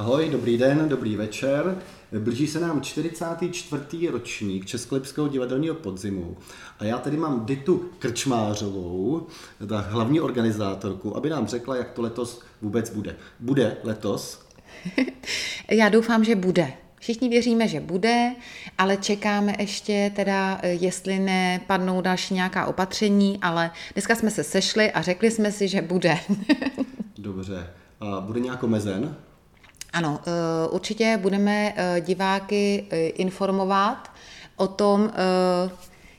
Ahoj, dobrý den, dobrý večer. Blíží se nám 44. ročník Českolipského divadelního podzimu a já tady mám Ditu Krčmářovou, ta hlavní organizátorku, aby nám řekla, jak to letos vůbec bude. Bude letos? já doufám, že bude. Všichni věříme, že bude, ale čekáme ještě teda, jestli nepadnou další nějaká opatření, ale dneska jsme se sešli a řekli jsme si, že bude. Dobře. A bude nějak omezen? Ano, eh, určitě budeme eh, diváky eh, informovat o tom,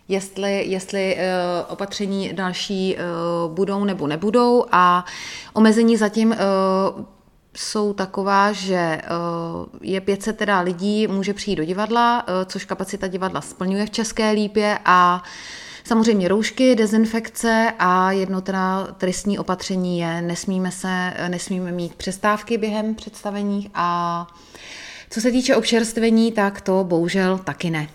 jestli, jestli opatření další budou nebo nebudou. A omezení zatím jsou taková, že je 500 teda lidí, může přijít do divadla, což kapacita divadla splňuje v České lípě a Samozřejmě roušky, dezinfekce a jedno teda tristní opatření je, nesmíme, se, nesmíme mít přestávky během představení a co se týče občerstvení, tak to bohužel taky ne.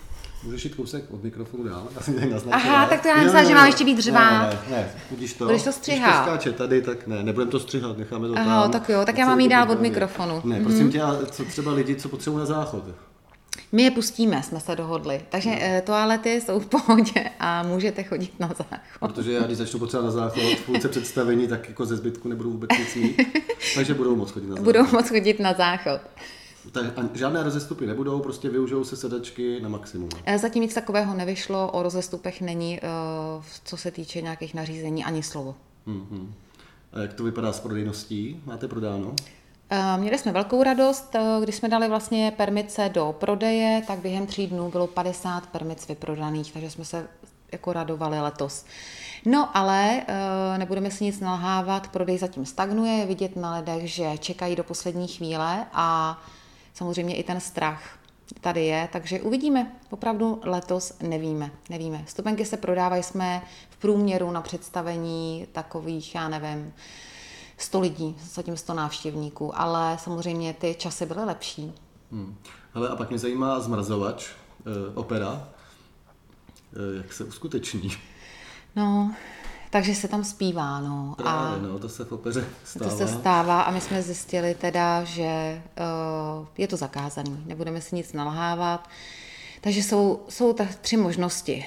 Můžeš jít kousek od mikrofonu dál? Já jsem Aha, tak to já myslím, že mám ještě být dřevá. Ne, ne, ne, budíš to. Budeš to střihat. Když to skáče tady, tak ne, nebudeme to střihat, necháme to Aha, tam. tak jo, tak já mám jít dál od mikrofonu. Ne, prosím mm-hmm. tě, co třeba lidi, co potřebují na záchod? My je pustíme, jsme se dohodli. Takže no. toalety jsou v pohodě a můžete chodit na záchod. Protože já, když začnu potřebovat na záchod v půlce představení, tak jako ze zbytku nebudu vůbec nic mít. Takže budou moc chodit na záchod. Budou moc chodit na záchod. Tak žádné rozestupy nebudou, prostě využijou se sedačky na maximum. Eh, zatím nic takového nevyšlo, o rozestupech není, eh, co se týče nějakých nařízení, ani slovo. Mm-hmm. A jak to vypadá s prodejností? Máte prodáno? Eh, měli jsme velkou radost, eh, když jsme dali vlastně permice do prodeje, tak během tří dnů bylo 50 permic vyprodaných, takže jsme se jako radovali letos. No ale eh, nebudeme si nic nalhávat, prodej zatím stagnuje, je vidět na lidech, že čekají do poslední chvíle a samozřejmě i ten strach tady je, takže uvidíme. Opravdu letos nevíme, nevíme. Stupenky se prodávají jsme v průměru na představení takových, já nevím, 100 lidí, zatím 100 návštěvníků, ale samozřejmě ty časy byly lepší. Hmm. Hele, a pak mě zajímá zmrazovač, e, opera, e, jak se uskuteční? No, takže se tam zpívá, no. Právě, a no, to se v opeře stává. To se stává a my jsme zjistili teda, že uh, je to zakázaný, nebudeme si nic nalhávat. Takže jsou, jsou tři možnosti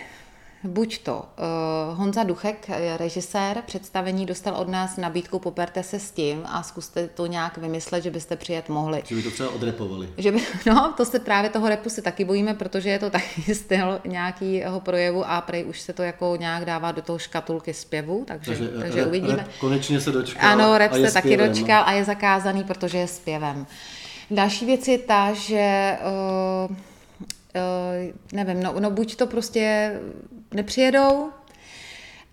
buď to uh, Honza Duchek, režisér představení, dostal od nás nabídku poperte se s tím a zkuste to nějak vymyslet, že byste přijet mohli. Že by to třeba odrepovali. Že by, no, to se právě toho repu si taky bojíme, protože je to taky styl nějakého projevu a prej už se to jako nějak dává do toho škatulky zpěvu, takže, takže, takže rep, uvidíme. Rep konečně se dočkal. Ano, rep se taky dočkal a je zakázaný, protože je zpěvem. Další věc je ta, že uh, uh, nevím, no, no buď to prostě nepřijedou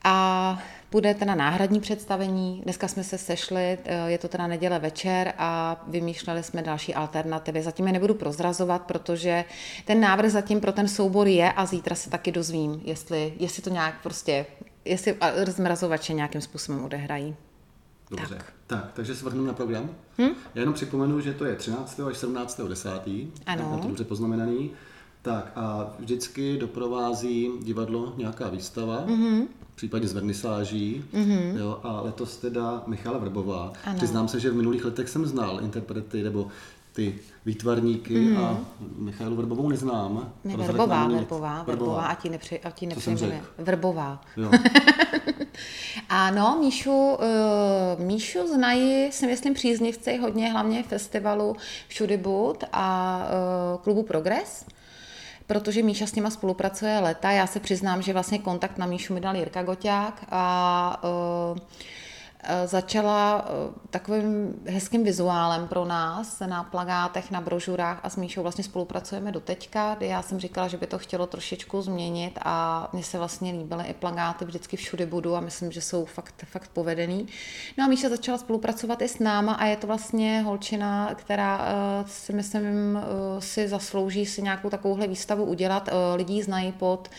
a bude teda náhradní představení. Dneska jsme se sešli, eh, je to teda neděle večer a vymýšleli jsme další alternativy. Zatím je nebudu prozrazovat, protože ten návrh zatím pro ten soubor je a zítra se taky dozvím, jestli, jestli to nějak prostě, jestli zmrazovače nějakým způsobem odehrají. Dobře. Tak. tak, takže se vrhneme na program. Hm? Já jenom připomenu, že to je 13. až 17. 10. Ano. Tak to dobře poznamenaný. Tak a vždycky doprovází divadlo nějaká výstava, mm-hmm. případně z vernisáží. Mm-hmm. Jo, a letos teda Michala Vrbová. Ano. Přiznám se, že v minulých letech jsem znal interprety nebo ty výtvarníky mm-hmm. a Michalu Vrbovou neznám. Ne, Vrbová, Vrbová, Vrbová, a ti, nepři, a ti. Vrbová. Jo. ano, Míšu, uh, Míšu znají, si myslím, příznivci hodně, hlavně festivalu Všudy Bud a uh, klubu Progress protože Míša s nima spolupracuje leta. Já se přiznám, že vlastně kontakt na Míšu mi dal Jirka Goťák a uh, začala eh, takovým hezkým vizuálem pro nás na plagátech, na brožurách a s Míšou vlastně spolupracujeme do teďka, kdy já jsem říkala, že by to chtělo trošičku změnit a mně se vlastně líbily i plagáty, vždycky všude budu a myslím, že jsou fakt, fakt povedený. No a Míša začala spolupracovat i s náma a je to vlastně holčina, která uh, si myslím si zaslouží si nějakou takovouhle výstavu udělat. Lidí znají pod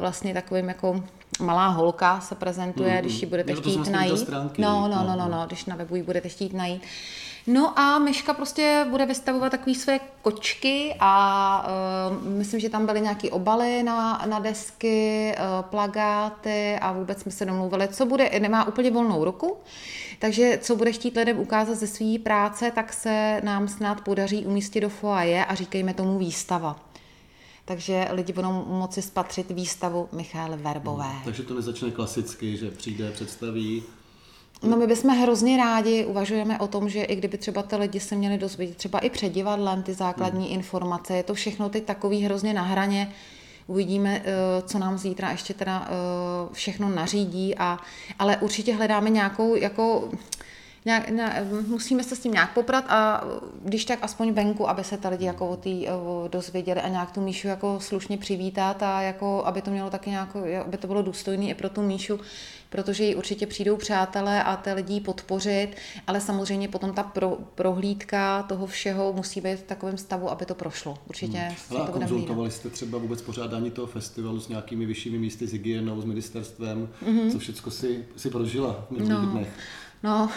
vlastně takovým jako malá holka se prezentuje, mm, když ji budete jo, chtít najít. Stránky, no, no, no, no, no, když na webu ji budete chtít najít. No a Myška prostě bude vystavovat takové své kočky a uh, myslím, že tam byly nějaké obaly na, na desky, uh, plagáty a vůbec jsme se domluvili, co bude, nemá úplně volnou ruku, Takže co bude chtít lidem ukázat ze své práce, tak se nám snad podaří umístit do foaje a říkejme tomu výstava. Takže lidi budou moci spatřit výstavu Michaly Verbové. Hmm, takže to nezačne klasicky, že přijde, představí No my bychom hrozně rádi, uvažujeme o tom, že i kdyby třeba ty lidi se měli dozvědět třeba i před divadlem ty základní hmm. informace, je to všechno teď takový hrozně na hraně, Uvidíme, eh, co nám zítra ještě teda eh, všechno nařídí, a, ale určitě hledáme nějakou jako nějak, ne, musíme se s tím nějak poprat a když tak aspoň venku, aby se ta lidi jako o tý, o, dozvěděli a nějak tu Míšu jako slušně přivítat a jako, aby to mělo taky nějak, aby to bylo důstojné i pro tu Míšu, protože jí určitě přijdou přátelé a ty lidi podpořit, ale samozřejmě potom ta pro, prohlídka toho všeho musí být v takovém stavu, aby to prošlo. Určitě hmm. Ale to konzultovali jste třeba vůbec pořádání toho festivalu s nějakými vyššími místy, s hygienou, s ministerstvem, mm-hmm. co všechno si, si prožila v no. dnech? No,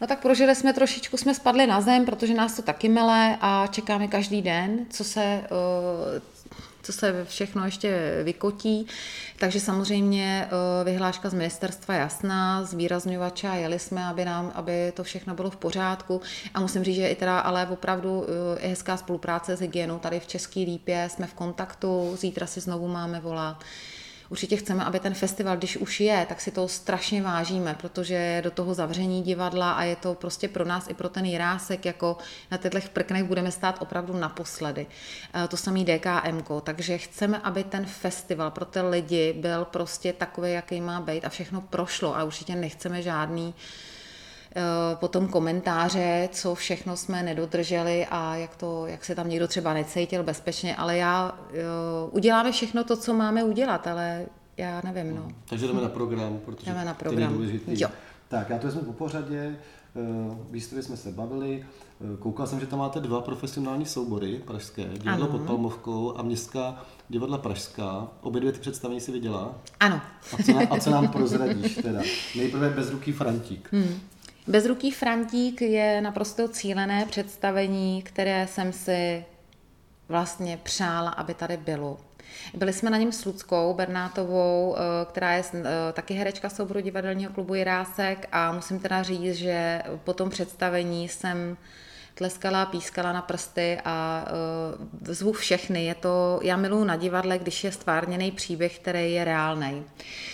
No tak prožili jsme trošičku, jsme spadli na zem, protože nás to taky mele a čekáme každý den, co se, eh, co se všechno ještě vykotí. Takže samozřejmě eh, vyhláška z ministerstva jasná, zvýrazňovače a jeli jsme, aby, nám, aby to všechno bylo v pořádku. A musím říct, že i teda ale opravdu je eh, hezká spolupráce s hygienou tady v České Lípě, jsme v kontaktu, zítra si znovu máme volat určitě chceme, aby ten festival, když už je, tak si to strašně vážíme, protože je do toho zavření divadla a je to prostě pro nás i pro ten Jirásek, jako na těchto prknech budeme stát opravdu naposledy. Eh, to samý DKM, takže chceme, aby ten festival pro ty lidi byl prostě takový, jaký má být a všechno prošlo a určitě nechceme žádný Eh, potom komentáře, co všechno jsme nedodrželi a jak, to, jak se tam někdo třeba necítil bezpečně, ale já eh, uděláme všechno to, co máme udělat, ale já nevím. No. Takže jdeme na program, protože jdeme na program. Jo. Tak, já to jsme po pořadě, eh, výstavě jsme se bavili, koukal jsem, že tam máte dva profesionální soubory pražské, divadlo pod Palmovkou a městská divadla Pražská. Obě dvě ty představení si viděla? Ano. A co, nám, a co nám prozradíš teda? Nejprve bezruký Frantík. Hmm. Bezruký Frantík je naprosto cílené představení, které jsem si vlastně přála, aby tady bylo. Byli jsme na něm s Ludskou Bernátovou, eh, která je eh, taky herečka souboru divadelního klubu Jirásek a musím teda říct, že po tom představení jsem tleskala, pískala na prsty a uh, zvu všechny. Je to, já miluji na divadle, když je stvárněný příběh, který je reálný.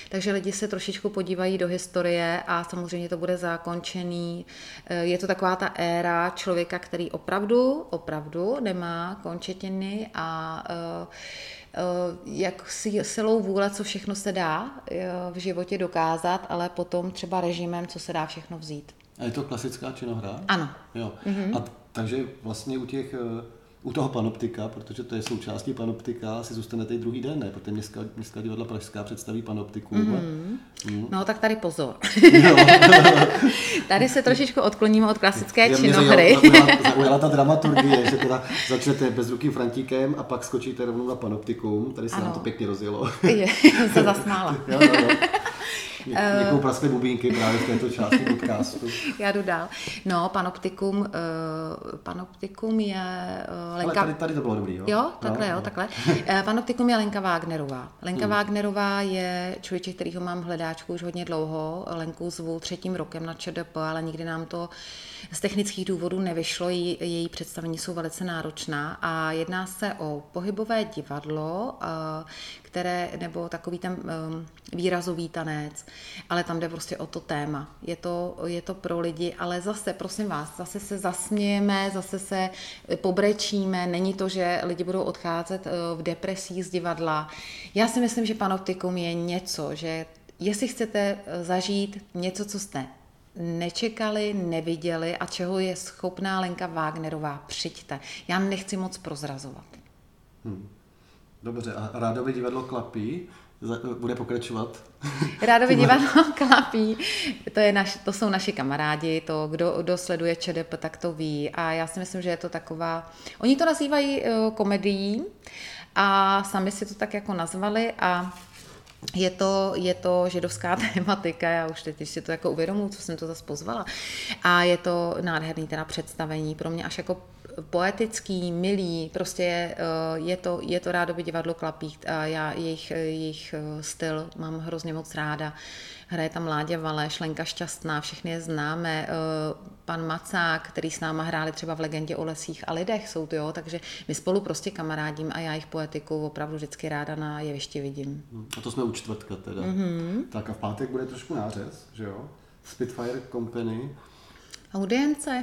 Takže lidi se trošičku podívají do historie a samozřejmě to bude zakončený. Uh, je to taková ta éra člověka, který opravdu, opravdu nemá končetiny a uh, jak si silou vůle, co všechno se dá v životě dokázat, ale potom třeba režimem, co se dá všechno vzít. A je to klasická činohra? Ano. Jo. Mm-hmm. A takže vlastně u těch eh, u toho panoptika, protože to je součástí panoptika, si zůstanete i druhý den, ne? Protože městská, městská divadla Pražská představí panoptiku. Mm-hmm. Mm. No tak tady pozor. tady se trošičku odkloníme od klasické je, činohry. Zaujala, zaujala ta dramaturgie, že teda začnete bezrukým Frantíkem a pak skočíte rovnou na panoptikum. Tady se ano. nám to pěkně rozjelo. je, se zasmála. jo, jo, jo. Ně, někomu praskly bubínky právě v této části podcastu. Já jdu dál. No, panoptikum, uh, panoptikum je uh, Lenka... Ale tady, tady to bylo dobrý, jo? Jo, takhle, no, jo, no. takhle. Uh, panoptikum je Lenka Wagnerová. Lenka hmm. Wagnerová je člověk, kterýho mám v hledáčku už hodně dlouho. Lenku zvu třetím rokem na ČDP, ale nikdy nám to z technických důvodů nevyšlo. Její, její představení jsou velice náročná a jedná se o pohybové divadlo, uh, které, nebo takový ten um, výrazový tanec, ale tam jde prostě o to téma. Je to, je to pro lidi, ale zase, prosím vás, zase se zasmějeme, zase se pobrečíme, není to, že lidi budou odcházet uh, v depresích z divadla. Já si myslím, že panoptikum je něco, že jestli chcete zažít něco, co jste nečekali, neviděli a čeho je schopná Lenka Wagnerová, přijďte. Já nechci moc prozrazovat. Hmm. Dobře, a Rádové divadlo Klapí bude pokračovat? Rádové divadlo Klapí, to, je naš, to jsou naši kamarádi, to kdo, kdo sleduje ČDP, tak to ví a já si myslím, že je to taková, oni to nazývají uh, komedií a sami si to tak jako nazvali a je to, je to židovská tématika, já už teď si to jako uvědomuji, co jsem to zase pozvala. A je to nádherný teda představení, pro mě až jako poetický, milý, prostě je, je, to, je to rádoby divadlo Klapík a já jejich, jejich styl mám hrozně moc ráda. Hraje tam Láďa Valeš, Lenka Šťastná, všechny je známe. Pan Macák, který s náma hráli třeba v Legendě o lesích a lidech, jsou to, jo, takže my spolu prostě kamarádím a já jejich poetiku opravdu vždycky ráda na jevišti vidím. A to jsme u čtvrtka teda. Mm-hmm. Tak a v pátek bude trošku nářez, že jo? Spitfire Company. Audience.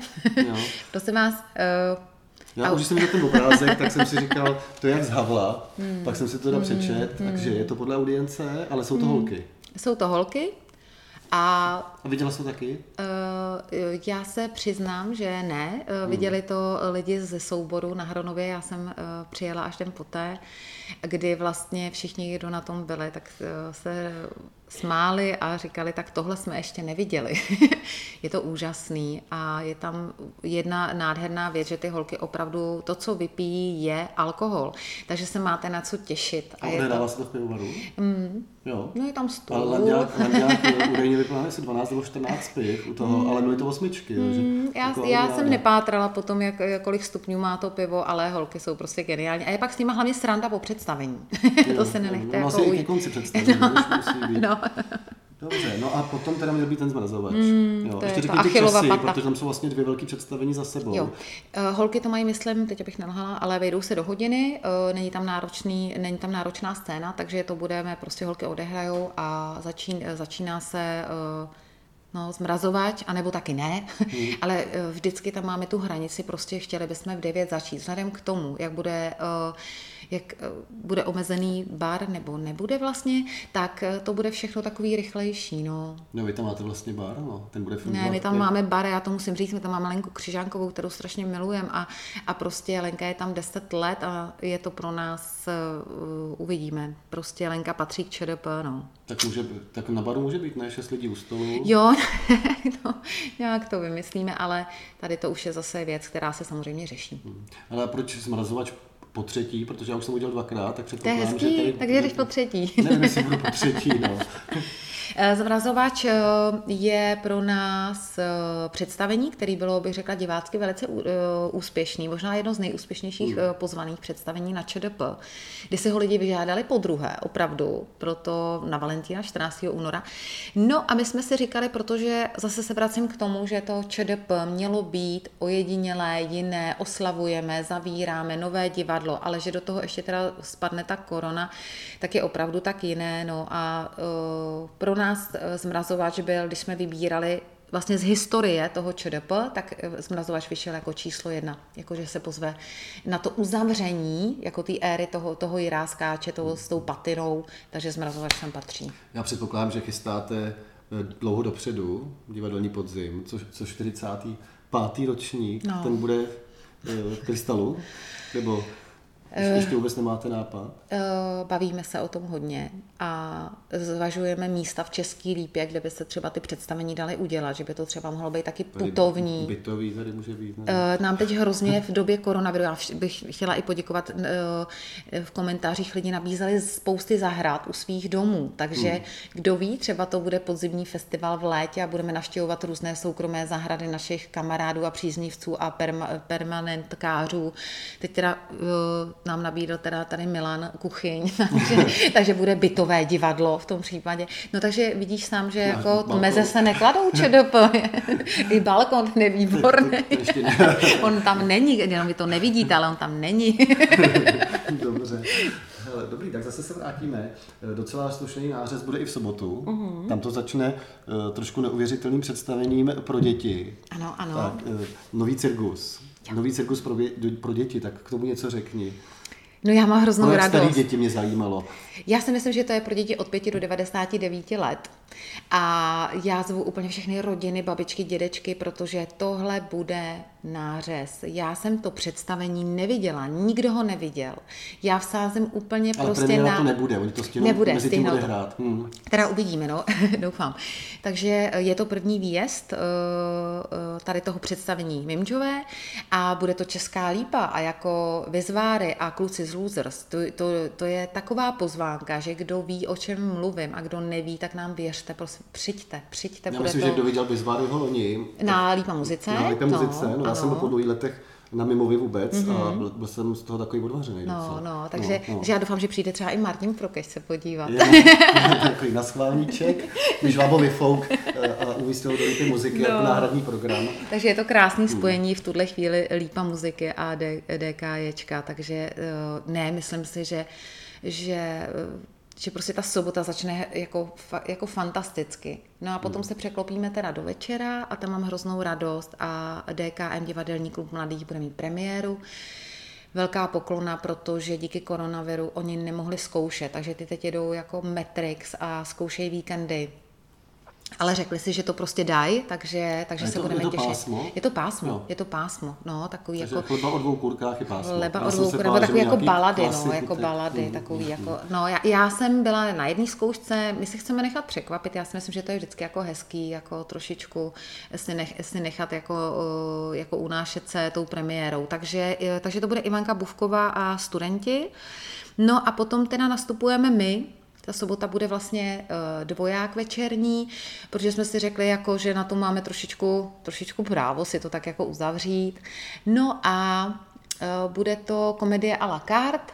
Prosím vás, uh, já už jsem viděl ten obrázek, tak jsem si říkal, to je jak z Havla, hmm. pak jsem si to teda přečet, hmm. takže je to podle audience, ale jsou to hmm. holky. Jsou to holky, a, a viděla jsi to taky? Uh, já se přiznám, že ne. Uh, viděli to lidi ze souboru na Hronově, já jsem uh, přijela až den poté, kdy vlastně všichni, kdo na tom byli, tak uh, se smáli a říkali, tak tohle jsme ještě neviděli. je to úžasný a je tam jedna nádherná věc, že ty holky opravdu, to, co vypijí, je alkohol. Takže se máte na co těšit. A, a je to... se to v pivovaru? Mm. Jo. No je tam stůl. Ale Landiák údajně vypadá asi 12 nebo 14 piv u toho, mm. ale byly to osmičky. Mm. Takže já, jako já jsem nepátrala potom, jak, kolik stupňů má to pivo, ale holky jsou prostě geniální. A je pak s nimi hlavně sranda po představení. to se nenechte no, jako ujít. konci představení. No. Dobře, no a potom teda měl být ten zmrazovač. Mm, jo. Ještě řekni ty časy, pata. protože tam jsou vlastně dvě velké představení za sebou. Jo. Uh, holky to mají, myslím, teď abych nelhala, ale vejdou se do hodiny, uh, není tam náročný, není tam náročná scéna, takže to budeme, prostě holky odehrajou a začín, začíná se no, zmrazovač, anebo taky ne, hmm. ale vždycky tam máme tu hranici, prostě chtěli bychom v 9 začít. Vzhledem k tomu, jak bude uh, jak eh, bude omezený bar nebo nebude vlastně, tak eh, to bude všechno takový rychlejší. No, no vy tam máte vlastně bar, no? ten bude fungovat. Ne, my tam máme bar, já to musím říct, my tam máme Lenku Křižánkovou, kterou strašně milujeme a, a prostě Lenka je tam 10 let a je to pro nás, uh, uvidíme. Prostě Lenka patří k ČDP, no. Tak, může, tak na baru může být, ne? Šest lidí u stolu? Jo, no, nějak to vymyslíme, ale tady to už je zase věc, která se samozřejmě řeší. Hmm. Ale proč zmrazovač po třetí, protože já už jsem udělal dvakrát, tak předpokládám, to je hezký, že tady... takže jdeš po třetí. Nevím, jestli budu po třetí, no. Eh, Zmrazovač eh, je pro nás eh, představení, který bylo, bych řekla, divácky velice úspěšný, možná jedno z nejúspěšnějších mm. pozvaných představení na ČDP, kdy si ho lidi vyžádali po druhé, opravdu, proto na Valentína 14. února. No a my jsme si říkali, protože zase se vracím k tomu, že to ČDP mělo být ojedinělé, jiné, oslavujeme, zavíráme, nové divadlo, ale že do toho ještě teda spadne ta korona, tak je opravdu tak jiné. No a uh, pro nás eh, zmrazovač byl, když jsme vybírali vlastně z historie toho ČDP, tak eh, zmrazovač vyšel jako číslo jedna, jakože se pozve na to uzavření, jako té éry toho, toho jiráskáče, toho s tou patinou, takže zmrazovač tam patří. Já předpokládám, že chystáte eh, dlouho dopředu divadelní podzim, což, což 45. ročník, no. ten bude v krystalu, nebo ještě vůbec nemáte nápad? Bavíme se o tom hodně a zvažujeme místa v Český lípě, kde by se třeba ty představení daly udělat, že by to třeba mohlo být taky putovní. Bytový tady může být. Ne? Nám teď hrozně v době koronaviru, já bych chtěla i poděkovat, v komentářích lidi nabízeli spousty zahrad u svých domů, takže hmm. kdo ví, třeba to bude podzimní festival v létě a budeme navštěvovat různé soukromé zahrady našich kamarádů a příznivců a perma, permanentkářů. Teď teda nám nabídl teda tady Milan kuchyň, takže, takže bude bytové divadlo v tom případě. No takže vidíš sám, že jako balkon. meze se nekladou ČDP. I balkon je výborný. on tam není, jenom vy to nevidíte, ale on tam není. Dobře. Hele, dobrý, tak zase se vrátíme. Docela slušný nářez bude i v sobotu. Uh-huh. Tam to začne uh, trošku neuvěřitelným představením pro děti. Ano, ano. Tak, uh, nový cirkus. Jo. Nový cirkus pro, pro děti, tak k tomu něco řekni. No já mám hroznou no, radost. děti mě zajímalo. Já si myslím, že to je pro děti od 5 do 99 let. A já zvu úplně všechny rodiny, babičky, dědečky, protože tohle bude nářez. Já jsem to představení neviděla, nikdo ho neviděl. Já vsázím úplně Ale prostě na... to nebude, oni to stěnou, nebude, mezi tím bude hrát. Hmm. Teda uvidíme, no, doufám. Takže je to první výjezd uh, tady toho představení Mimčové a bude to Česká lípa a jako Vizváry a Kluci z Losers, to, to, to je taková pozvánka, že kdo ví, o čem mluvím a kdo neví, tak nám věří věřte, prosím, přijďte, přijďte. Já myslím, to... že kdo viděl Bizváryho loni. Na Lípa muzice. Na Lípa muzice, no, no já jsem po dlouhých letech na Mimovi vůbec mm-hmm. a byl, byl jsem z toho takový odvařený. No, docela. no, takže no, no. Že já doufám, že přijde třeba i Martin Prokeš se podívat. Je, takový naschválníček, když Vábovi fouk eh, a umístil do Lípy muziky no. jako náhradní program. Takže je to krásné hmm. spojení v tuhle chvíli Lípa muziky a DKJčka, takže eh, ne, myslím si, že že eh, že prostě ta sobota začne jako, jako fantasticky. No a potom hmm. se překlopíme teda do večera a tam mám hroznou radost a DKM Divadelní klub mladých bude mít premiéru. Velká poklona, protože díky koronaviru oni nemohli zkoušet, takže ty teď jedou jako Matrix a zkoušejí víkendy ale řekli si, že to prostě dají, takže, takže je se budeme těšit. Je to pásmo? Je to pásmo, jo. je to pásmo, no, takový takže jako... Leba o dvou kurkách je pásmo. Leba o dvou kurkách, nebo takový jako balady, no, jako balady, mm, takový mm, jako... No, já, já, jsem byla na jedné zkoušce, my se chceme nechat překvapit, já si myslím, že to je vždycky jako hezký, jako trošičku si, nech, si nechat jako, jako unášet se tou premiérou, takže, takže to bude Ivanka Buvková a studenti. No a potom teda nastupujeme my, ta sobota bude vlastně eh, dvoják večerní, protože jsme si řekli, jako, že na to máme trošičku, trošičku právo si to tak jako uzavřít. No a eh, bude to komedie à la carte,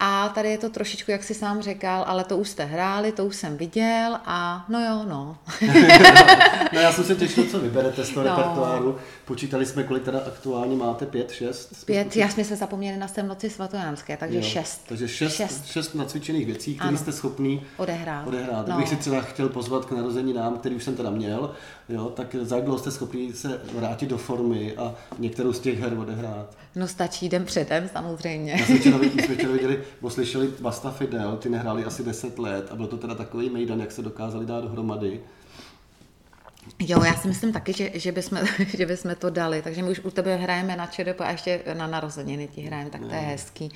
a tady je to trošičku, jak si sám říkal, ale to už jste hráli, to už jsem viděl a no jo, no. no já jsem se těšil, co vyberete z toho no. repertoáru. Počítali jsme, kolik teda aktuálně máte, pět, šest? Pět, já jsme se zapomněli na noci svatojánské, takže jo, šest. Takže šest, šest. šest nacvičených věcí, které jste schopný odehrát. odehrát. No. Kdybych si třeba chtěl pozvat k narozeninám, který už jsem teda měl, jo, tak za jak dlouho jste schopný se vrátit do formy a některou z těch her odehrát? No stačí den předem samozřejmě. Já jsme včera, včera viděli, slyšeli Basta Fidel, ty nehráli asi 10 let a byl to teda takový mejdan, jak se dokázali dát dohromady. Jo, já si myslím taky, že, že, bychom, že bychom to dali, takže my už u tebe hrajeme na ČDP a ještě na narozeniny ti hrajeme, tak to je hezký.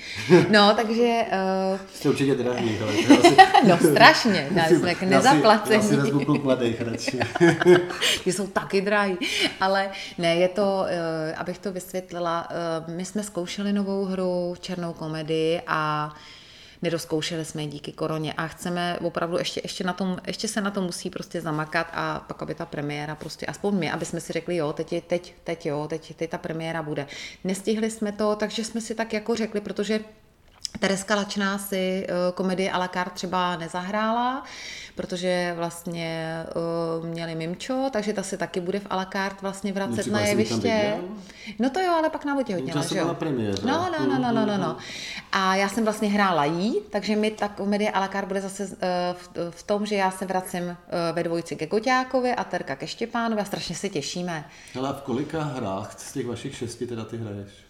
No, takže... Uh... Jste určitě drahý, ale asi... No, strašně, dali jsme k nezaplacení. Já si, já si vezmu klub mladých radši. Ty jsou taky drahý, ale ne, je to, uh, abych to vysvětlila, uh, my jsme zkoušeli novou hru, černou komedii a nedoskoušeli jsme díky koroně a chceme opravdu ještě, ještě, na tom, ještě se na to musí prostě zamakat a pak, aby ta premiéra prostě, aspoň my, aby jsme si řekli, jo, teď, teď, teď jo, teď, teď ta premiéra bude. Nestihli jsme to, takže jsme si tak jako řekli, protože Tereska Lačná si uh, komedii à la carte třeba nezahrála, protože vlastně uh, měli Mimčo, takže ta se taky bude v à la carte vlastně vracet na jeviště. No to jo, ale pak na že jo? Na premiéře. No, no, no, no, no, no, no. A já jsem vlastně hrála jí, takže mi ta komedie à la carte bude zase uh, v, v, tom, že já se vracím ve dvojici ke Koťákovi a Terka ke Štěpánovi a strašně se těšíme. Ale a v kolika hrách z těch vašich šesti teda ty hraješ?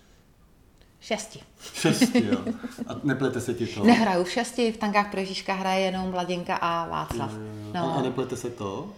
Šesti. Šesti, jo. A neplete se ti to? Nehraju v šesti, v tankách pro Ježíška hraje jenom Mladěnka a Václav. No. A neplete se to?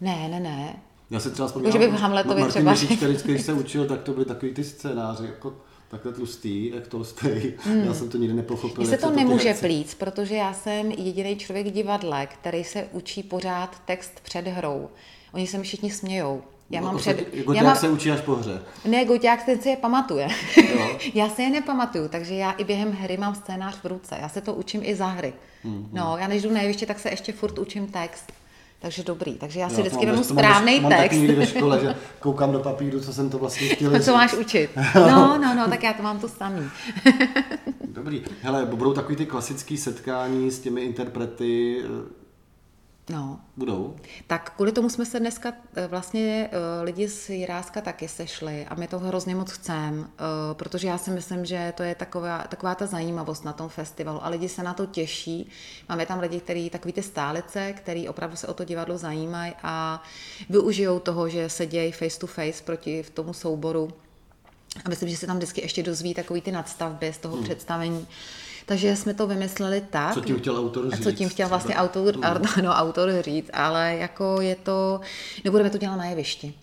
Ne, ne, ne. Já se třeba vzpomínám, že bych Hamletovi Martin třeba... Martin vždycky, když se učil, tak to byly takový ty scénáře, jako takhle tlustý, jak tolstej. Hmm. Já jsem to nikdy nepochopil. Mně se to nemůže plít, protože já jsem jediný člověk v divadle, který se učí pořád text před hrou. Oni se mi všichni smějou. Já mám před... Goťák já mám... se učí až po hře. Ne, Goťák ten si je pamatuje. já se je nepamatuju, takže já i během hry mám scénář v ruce. Já se to učím i za hry. Mm-hmm. No, já než jdu na jeviště, tak se ještě furt učím text. Takže dobrý. Takže já si jo, vždycky vemu správný mám text. Mám ve škole, že koukám do papíru, co jsem to vlastně chtěl Co máš učit. No, no, no, tak já to mám to samý. dobrý. Hele, budou takový ty klasické setkání s těmi interprety, No. Budou? Tak kvůli tomu jsme se dneska eh, vlastně eh, lidi z Jiráska taky sešli a my to hrozně moc chceme, eh, protože já si myslím, že to je taková, taková ta zajímavost na tom festivalu a lidi se na to těší. Máme tam lidi, kteří takový ty stálice, který opravdu se o to divadlo zajímají a využijou toho, že se dějí face to face proti tomu souboru. A myslím, že se tam vždycky ještě dozví takový ty nadstavby z toho hmm. představení. Takže jsme to vymysleli tak. Co tím chtěl autor říct? Co tím chtěl vlastně autor, mm. no, autor říct, ale jako je to, nebudeme to dělat na jevišti.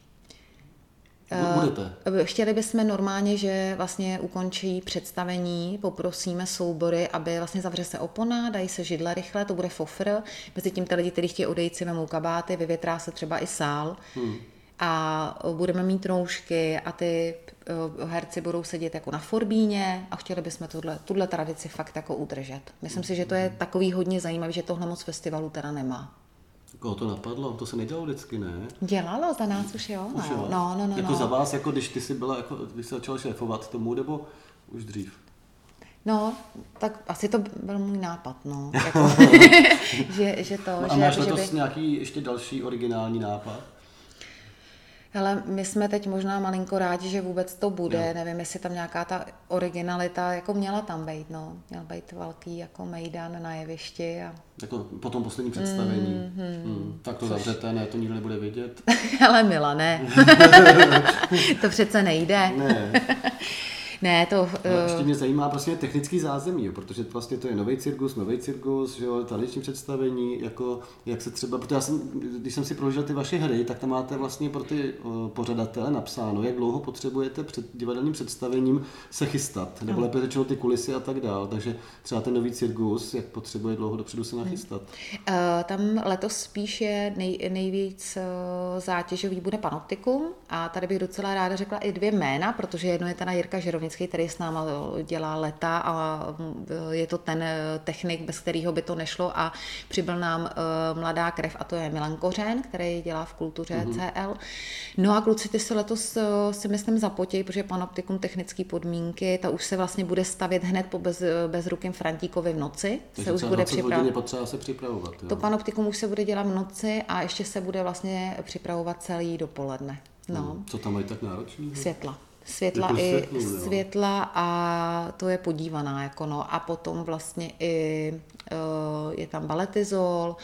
Budete. Eh, chtěli bychom normálně, že vlastně ukončí představení, poprosíme soubory, aby vlastně zavře se opona, dají se židle rychle, to bude fofr. Mezi tím ty lidi, kteří chtějí odejít si vemou kabáty, vyvětrá se třeba i sál. Hmm a budeme mít roušky a ty eh, herci budou sedět jako na forbíně a chtěli bychom tuhle, tuhle tradici fakt jako udržet. Myslím si, že to je takový hodně zajímavý, že tohle moc festivalu teda nemá. Koho to napadlo? To se nedělalo vždycky, ne? Dělalo za nás už, jo. Už jo? No, no, no, jako no. za vás, jako když ty jsi byla, jako, když jsi začala šéfovat tomu, nebo už dřív? No, tak asi to byl můj nápad, no. Jako, že, že to, no a že, máš že letos by... nějaký ještě další originální nápad? Ale my jsme teď možná malinko rádi, že vůbec to bude. Jo. Nevím, jestli tam nějaká ta originalita, jako měla tam být, no. Měl být velký jako mejdan na jevišti. A... Jako po tom posledním představení. Mm, mm, mm. Tak to Což... zavřete, ne, to nikdo nebude vidět. Ale Mila, ne. to přece nejde. ne. Ne, to... Uh... ještě mě zajímá prostě technický zázemí, jo, protože vlastně to je nový cirkus, nový cirkus, že jo, taneční představení, jako jak se třeba, protože já jsem, když jsem si prožil ty vaše hry, tak tam máte vlastně pro ty uh, pořadatele napsáno, jak dlouho potřebujete před divadelním představením se chystat, nebo lépe řečeno ty kulisy a tak dál, takže třeba ten nový cirkus, jak potřebuje dlouho dopředu se nachystat. Uh, tam letos spíš je nej, nejvíc uh, zátěžový bude panoptikum. A tady bych docela ráda řekla i dvě jména, protože jedno je teda Jirka Žerovnický, Kopecký, který s náma dělá leta a je to ten technik, bez kterého by to nešlo a přibyl nám eh, mladá krev a to je Milan Kořen, který dělá v kultuře mm-hmm. CL. No a kluci, ty se letos eh, si myslím zapotí, protože panoptikum technické podmínky, ta už se vlastně bude stavět hned po bez, bezrukým Frantíkovi v noci. Takže se už bude připravovat. potřeba se připravovat. Jo? To panoptikum už se bude dělat v noci a ještě se bude vlastně připravovat celý dopoledne. No. Hmm. Co tam mají tak náročný? Světla světla Jako i světlu, jo. světla a to je podívaná, jako no. A potom vlastně i uh, je tam baletizol,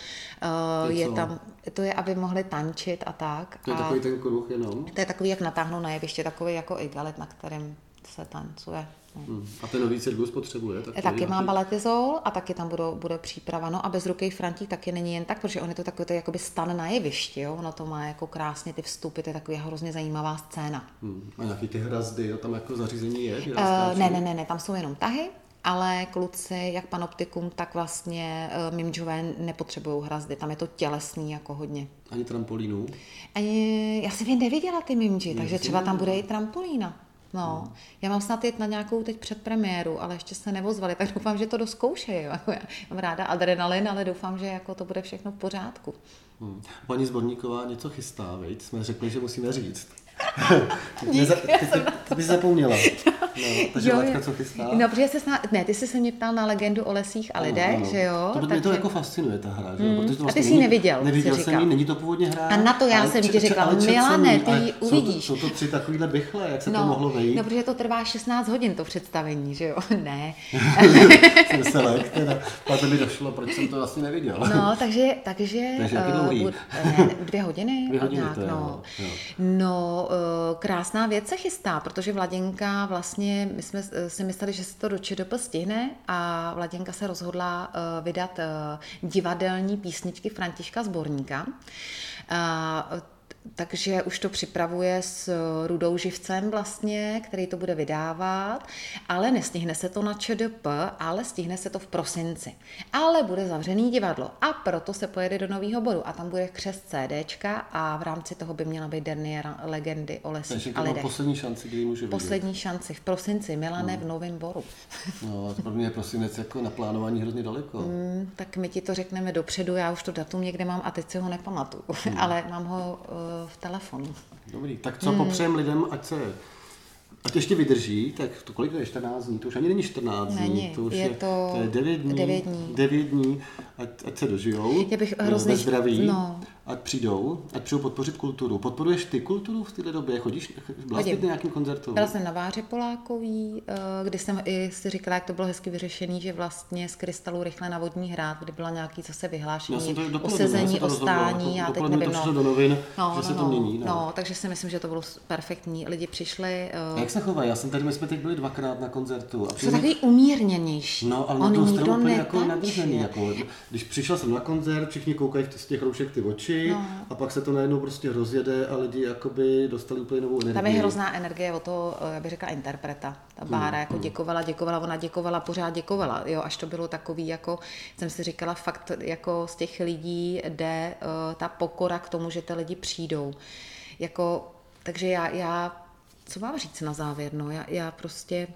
uh, Je je tam, to je, aby mohli tančit a tak. To je a takový ten kruh jenom. to je takový, jak natáhnou na jeviště, takový jako igalit, na kterém se tancuje. Hmm. A ten nový cirkus potřebuje? Tak Taky má baletizol a taky tam budou, bude příprava. No a bezruký Frantík taky není jen tak, protože on je to takový to je jakoby stan na jevišti, jo? ono to má jako krásně ty vstupy, to je taková hrozně zajímavá scéna. Hmm. A nějaký ty hrazdy, jo, tam jako zařízení je? Uh, ne, ne, ne, ne, tam jsou jenom tahy, ale kluci, jak panoptikum, tak vlastně uh, mimdžové nepotřebují hrazdy, tam je to tělesný jako hodně. Ani trampolínu? Ani, já jsem je neviděla ty mimdži, takže třeba tam bude i trampolína. No, já mám snad jít na nějakou teď předpremiéru, ale ještě se nevozvali, tak doufám, že to doskoušejí. Jako já mám ráda adrenalin, ale doufám, že jako to bude všechno v pořádku. Hmm. Paní Zborníková něco chystá, veď? Jsme řekli, že musíme říct. Díky, Neza, já ty, jsem ty, ty bys zapomněla. No, takže Jo, jo. co chystá? No, protože se snad, ne, ty jsi se mě ptal na legendu o lesích a Ano, lidech, ano. že jo? To, mě to takže- jako fascinuje, ta hra. Že? jo? Mm. Protože to A ty vlastně jsi ji neviděl, Neviděl jsem říkal. ji, není to původně hra. A na to já jsem ti četl Milane, ty ji jsou to- uvidíš. Jsou to tři takovýhle bychle, jak se to mohlo vejít. no, protože to trvá 16 hodin, to představení, že jo? Ne. jsem se lek, teda. Pak mi došlo, proč jsem to vlastně neviděl. No, takže, takže, Takže eh, dvě hodiny. Dvě hodiny nějak, to je, no. jo, no, eh, krásná věc se chystá, protože Vladěnka vlastně, my jsme eh, si mysleli, že se to do ČDP stihne a Vladěnka se rozhodla eh, vydat eh, divadelní písničky Františka Zborníka. Eh, takže už to připravuje s Rudou Živcem vlastně, který to bude vydávat, ale nestihne se to na ČDP, ale stihne se to v prosinci. Ale bude zavřený divadlo a proto se pojede do nového bodu a tam bude křest CDčka a v rámci toho by měla být derniéra legendy o lesích Takže a to má lidech. poslední šanci, kdy ji můžu vidět. Poslední šanci v prosinci, Milane v Novém boru. No, pro mě je prosinec jako na plánování hrozně daleko. Mm, tak my ti to řekneme dopředu, já už to datum někde mám a teď si ho nepamatuju, Hmm. ale mám ho uh, v telefonu. Dobrý, tak Hmm. co popřejem lidem, ať se Ať ještě vydrží, tak to kolik to je 14 dní, to už ani není 14 dní, Není, to už je je, to to je 9 dní, devět dní. 9 dní ať, ať se dožijou, Já bych hrozně ve zdraví, no. ať přijdou, ať přijdou podpořit kulturu. Podporuješ ty kulturu v této době? Chodíš, byla jsi Chodím. na nějakým koncertu? Byla jsem na Váře Polákový, eh, kdy jsem i si říkala, jak to bylo hezky vyřešený, že vlastně z krystalu rychle na vodní hrad, kdy byla nějaký zase vyhlášení to o sezení, o to stání, to- já teď nevím, to no. do novin, No, že no, se to no, mění. No. no, takže si myslím, že to bylo perfektní. Lidi přišli, A eh, se chovají? Já jsem tady, my jsme teď byli dvakrát na koncertu. A jsou přijde- takový umírněnější. No, ale On na nikdo úplně jako nadržený. Jako, když přišel jsem na koncert, všichni koukají z těch roušek ty oči No. a pak se to najednou prostě rozjede a lidi jakoby dostali úplně novou energii. Tam je hrozná energie o to, eh, já bych řekla, interpreta. Ta Bára jako děkovala, děkovala, ona děkovala, pořád děkovala. Jo, až to bylo takový, jako jsem si říkala, fakt jako z těch lidí jde uh, ta pokora k tomu, že ty lidi přijdou. Jako, takže já, já, co mám říct na závěr, no, já, já prostě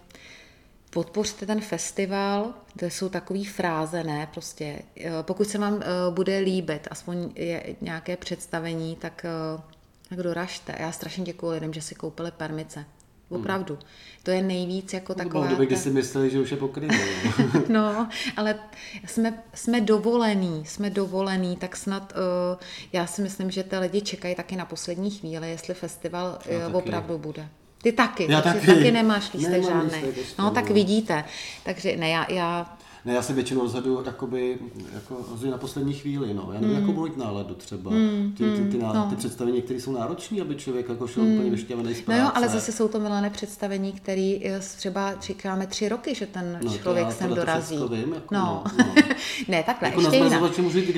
podpořte ten festival, to jsou takové fráze, ne, prostě, eh, pokud se vám uh, bude líbit, aspoň je nějaké představení, tak, uh, tak doražte. Já strašně děkuji lidem, že si koupili permice. Opravdu. Hmm. To je nejvíc jako taková... Bylo doby, kdy si mysleli, že už je pokrytý. no, ale jsme, jsme dovolení, jsme dovolení, tak snad uh, já si myslím, že ty lidi čekají taky na poslední chvíli, jestli festival uh, opravdu bude. Ty taky, já taky. taky nemáš lístek žádný. no, tak vidíte. Takže ne, já, já ne, já si většinou rozhodu jakoby, jako rozhodu na poslední chvíli, no. Já nevím, mm. jakou budu mít náladu třeba. Mm. Ty, ty, ty, ná, no. ty představení, které jsou náročné, aby člověk jako šel mm. úplně vyšťavený z práce. No jo, ale zase jsou to milané představení, které třeba čekáme tři roky, že ten no, člověk sem dorazí. To vím, jako, no. no, no. ne, takhle, jako ještě jinak.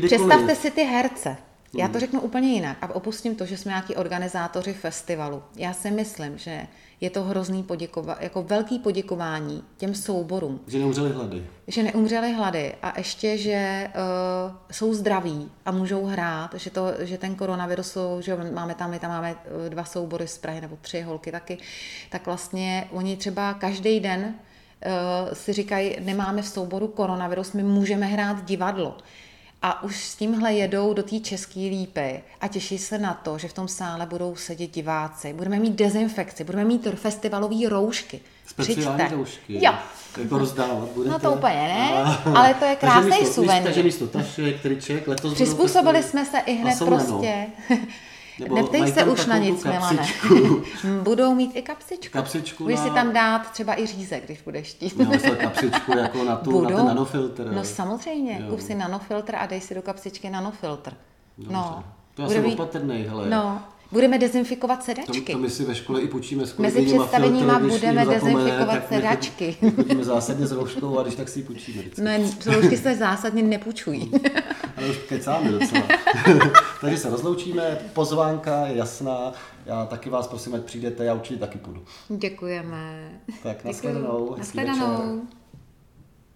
Představte si ty herce. Já to hmm. řeknu úplně jinak a opustím to, že jsme nějaký organizátoři festivalu. Já si myslím, že je to hrozný poděkova, jako velký poděkování těm souborům. Že neumřeli hlady. Že neumřeli hlady a ještě, že uh, jsou zdraví a můžou hrát, že, to, že ten koronavirus, že máme tam, my tam máme eh, dva soubory z Prahy nebo tři holky taky, tak vlastně oni třeba každý den uh, si říkají, nemáme v souboru koronavirus, my můžeme hrát divadlo a už s tímhle jedou do té české lípy a těší se na to, že v tom sále budou sedět diváci. Budeme mít dezinfekci, budeme mít festivalové roušky. Speciální Přijďte. roušky. Jo. Jako rozdávat budete. No to úplně ne, ale to je krásný suvenír. Takže místo tašek, triček, letos Přizpůsobili jsme se i hned prostě. Nebo Neptej se už na nic, Milane. Budou mít i kapsičku. Kapsičku Můžeš na... si tam dát třeba i řízek, když budeš chtít. No, kapsičku jako na, tu, Budou? na ten nanofiltr. No samozřejmě, jo. kup si nanofiltr a dej si do kapsičky nanofiltr. Dobře. No. To já jsem být... opatrný, hele. No, Budeme dezinfikovat sedačky. To, to my si ve škole i počíme s Mezi představeníma budeme dezinfikovat sedačky. Chodíme zásadně s rouškou a když tak si ji půjčíme. Ne, roušky se zásadně nepůjčují. Ale už kecáme docela. Takže se rozloučíme, pozvánka je jasná. Já taky vás prosím, ať přijdete, já určitě taky půjdu. Děkujeme. Tak, nashledanou. Nashledanou.